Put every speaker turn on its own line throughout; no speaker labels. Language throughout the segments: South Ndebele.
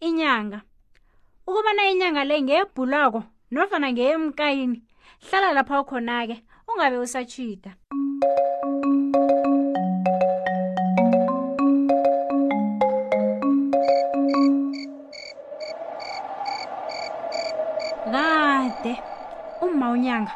inyanga ukubana inyanga le ngeyebhulako nofana ngeyemkayini hlala lapha ukhona-ke ungabe usatshida kade umma unyanga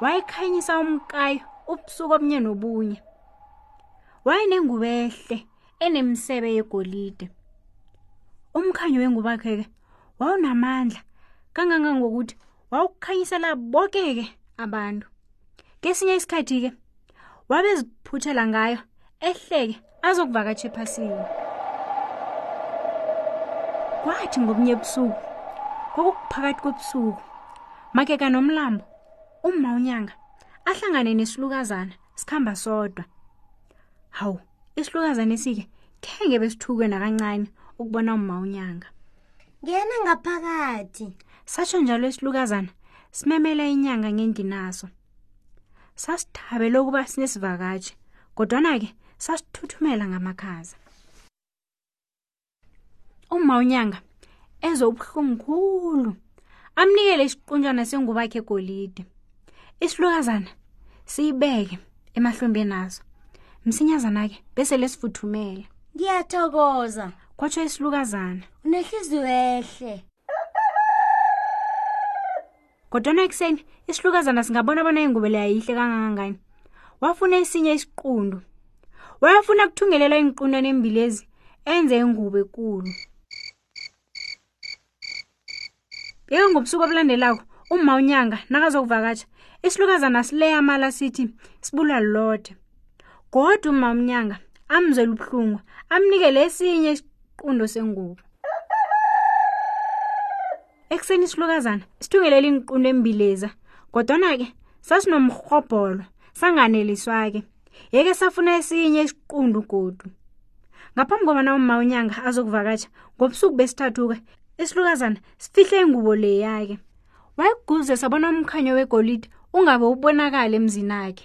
wayekhanyisa umkayo ubusuku obunye nobunye wayenengubehle enemisebe yegolide umkhanyo wengubakhe-ke wawunamandla kangangangokuthi wawukhanyisela boke-ke abantu kesinye isikhathi-ke wabeziphuthela ngayo ehleke azokuvakatsha ephasini kwathi ngobunye ebusuku kwakukuphakathi kobusuku makeka nomlambo umma unyanga ahlangane nesilukazana sikhamba sodwa hawu isilukazane esike khenge besithukwe nakancane ukubona umma unyanga
ngena ngaphakathi
sasho njalo isilukazana simemela inyanga ngendinaso sasithabe lokuba sinesivakatshi kodwana-ke sasithuthumela ngamakhaza umma unyanga ezwe ubuhlungu khulu amnikele isiqunjana sengubakhe egolide isilukazana siyibeke emahlombeni azo msinyazana-ke bese lesifuthumele
ngiyathokoza
kwatsho isilukazana
unehliziyo ehle
kodwana ekuseni isihlukazana singabona bona ingubo le ayihle kangangangani wafuna esinye isiqundu wayafuna kuthungelela iinqundwana embilezi enze ingubo ekulu yeke ngobusuku obulandelako umma unyanga nakazokuvakatsha isilukazana sileya amala sithi sibula lilode kodwa umma umnyanga amzwela ubuhlungu amnikele esinye isiqundo sengubo ekuseni isilukazana sithungelele iinqunto embileza kodwana-ke sasinomrhobholo sanganeliswa-ke yeke safuna esinye isiqundu godu ngaphambi kobana umma unyanga azokuvakatsha ngobusuku besithathu-ke isilukazana sifihle ingubo leyake wayekuguze sabona umkhanyo wegolide ungabe ubonakala emzinakhe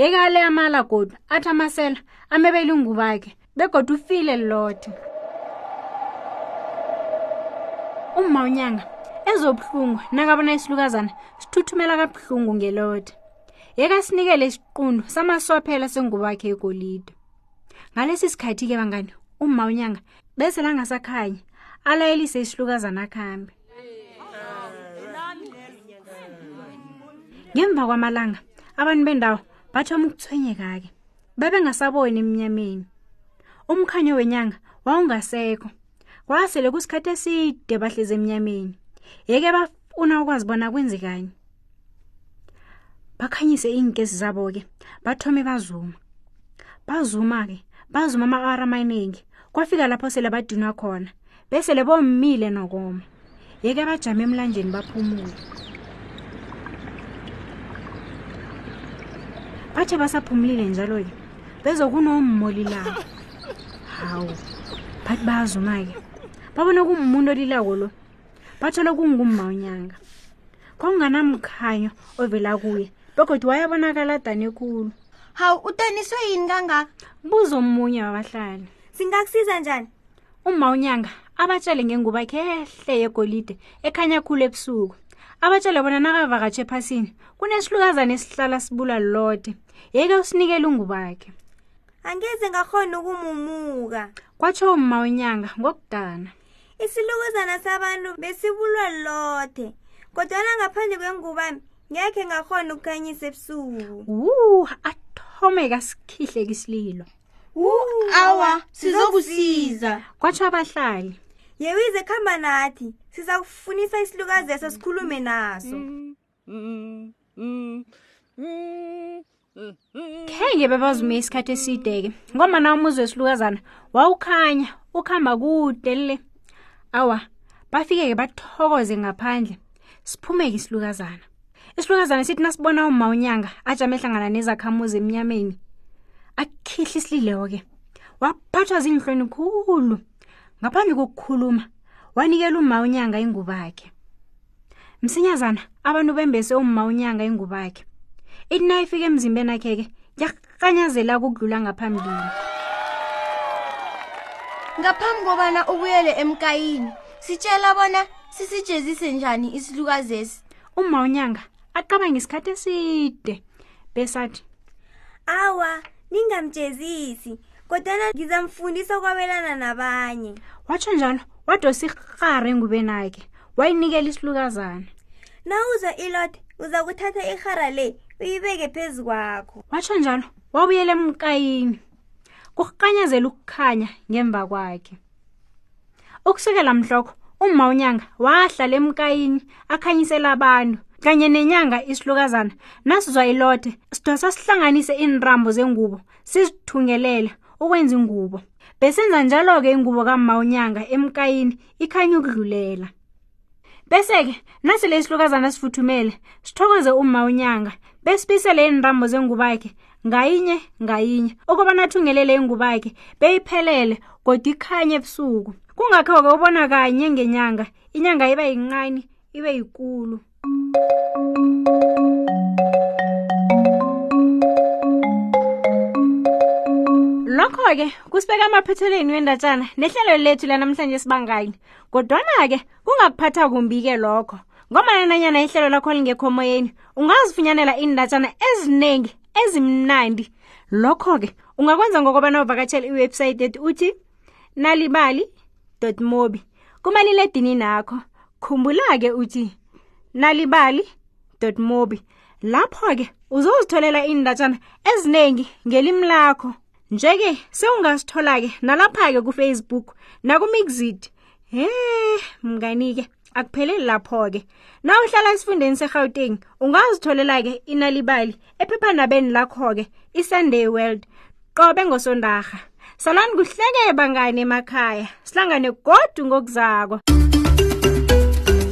yekale amala godu athi amasela amebela ingubakhe begoda ufile lilothe umma unyanga ezobuhlungu nakabona isilukazana sithuthumela kabuhlungu ngelothe yeka sinikele isiqundu samaswaphela sengubo yakhe egolide ngalesi sikhathi-ke bangani umma unyanga bese langasakhanyi alayelise isilukazana akuhambe ngemva kwamalanga abantu bendawo bathoma ukuthwenyeka-ke babengasaboni emnyameni umkhanyo wenyanga wawungasekho kwasele kusikhathi eside bahlezi emnyameni yeke bafuna ukwazi bona kwenzekanye bakhanyise iingezi zabo-ke bathome bazuma bazuma-ke bazuma ama-awara amaningi kwafika lapho sele badinwa khona besele bomile nokoma yeke bajame emlanjeni baphumule bathe basaphumulile njalo-ke bezokunommolilako hawu bathi bayazuma-ke babona kungumuntu olilako lo bathola kungumma unyanga kwakunganamkhanyo ovela kuye begodwa wayabonakala dane kulu
hawu udaniswe yini kangaka
buzo omunye wabahlali
singakusiza njani
umma unyanga abatshele ngenguba khehle yegolide ekhanya khulu ebusuku abatshele bona nakavakatshe ephasini kunesilukazana esihlala sibula lode yeke usinikele ungubakhe
angeze ngakhona ukumumuka
kwatsho umma unyanga ngokudana
isilukuzana sabantu besibulwa lode kodwana ngaphandle kwengubami ngekhe ngakhona ukukhanyisa ebusuku
wu athome kasikhihleke isililo
awa sizokusiza
kwatsho abahlali
yewize khamba nathi siza kufunisa isilukazi eso sikhulume naso
khenge bebazume isikhathi eside-ke ngomana umuzi wesilukazana wawukhanya ukhamba kude le awa bafike-ke bathokoze ngaphandle siphumeke isilukazana isilukazana sithi nasibona umma unyanga ajame hlangana nezakhamuzi emnyameni akhihle isilileko-ke waphathwa ziinhlweni khulu ngaphambi kokukhuluma wanikela umma unyanga ingubakhe msinyazana abantu bembese umma unyanga ingubakhe ithi nayifika emzimbeni akhe-ke fanyazela ukudlula ngaphambili
ngaphambi kobana ubuyele emkayini sitshela bona sisijezise njani isilukazesi
uma unyanga acabange isikhathi eside besathi
awa ningamjezisi kodwana ngizamfundisa ukwabelana nabanye
watsho njalo wadosa irhare engubenakhe wayinikela isilukazana
nawuza ilot uza kuthatha irhara le uyibeke phezu kwakho
watsho njalo wabuyela emkayini kurhanyazela ukukhanya ngemva kwakhe ukusukela mhlokho umma unyanga wahlala emkayini akhanyisela abantu kanye nenyanga isilukazana nasizwa ilothe sidosa sihlanganise iinrambo zengubo sizithungelela ukwenza ingubo besenza njalo-ke ingubo kamma unyanga emkayini ikhanya ukudlulela bese-ke nasele isilukazana sifuthumele sithokoze umma unyanga besibisele iintambo zengubakhe ngayinye ngayinye okobana athungelele ingubakhe beyiphelele kodwa ikhanye ebusuku kungakho-ke ubona kanye ngenyanga inyanga iba yincani ibe yikulu lokho-ke kusibeka amaphethelweni wendatshana nehlelo lethu lanamhlanje sibangani kodwana-ke kungakuphatha kumbi-ke lokho ngomana nanyana ihlelo lakho lingekho moyeni ungazifunyanela iindatshana eziningi ezimnandi lokho-ke ungakwenza ngokobana uvakatshela iwebhsayithi ethi uthi Nalibali dotmobi kumaliledini nakho khumbulake uthi nalibali dotmobi lapho ke uzozitholela indatshana eziningi ngelimi lakho njeke sewungasithola ke nalapha ke ku Facebook naku Mixit he mnganike akupheleli lapho-ke na uhlala esifundeni segauteng ungazitholela-ke inalibali ephephanabeni lakho-ke isunday world qobe ngosondarha salani kuhleke bangane emakhaya sihlangane godu ngokuzako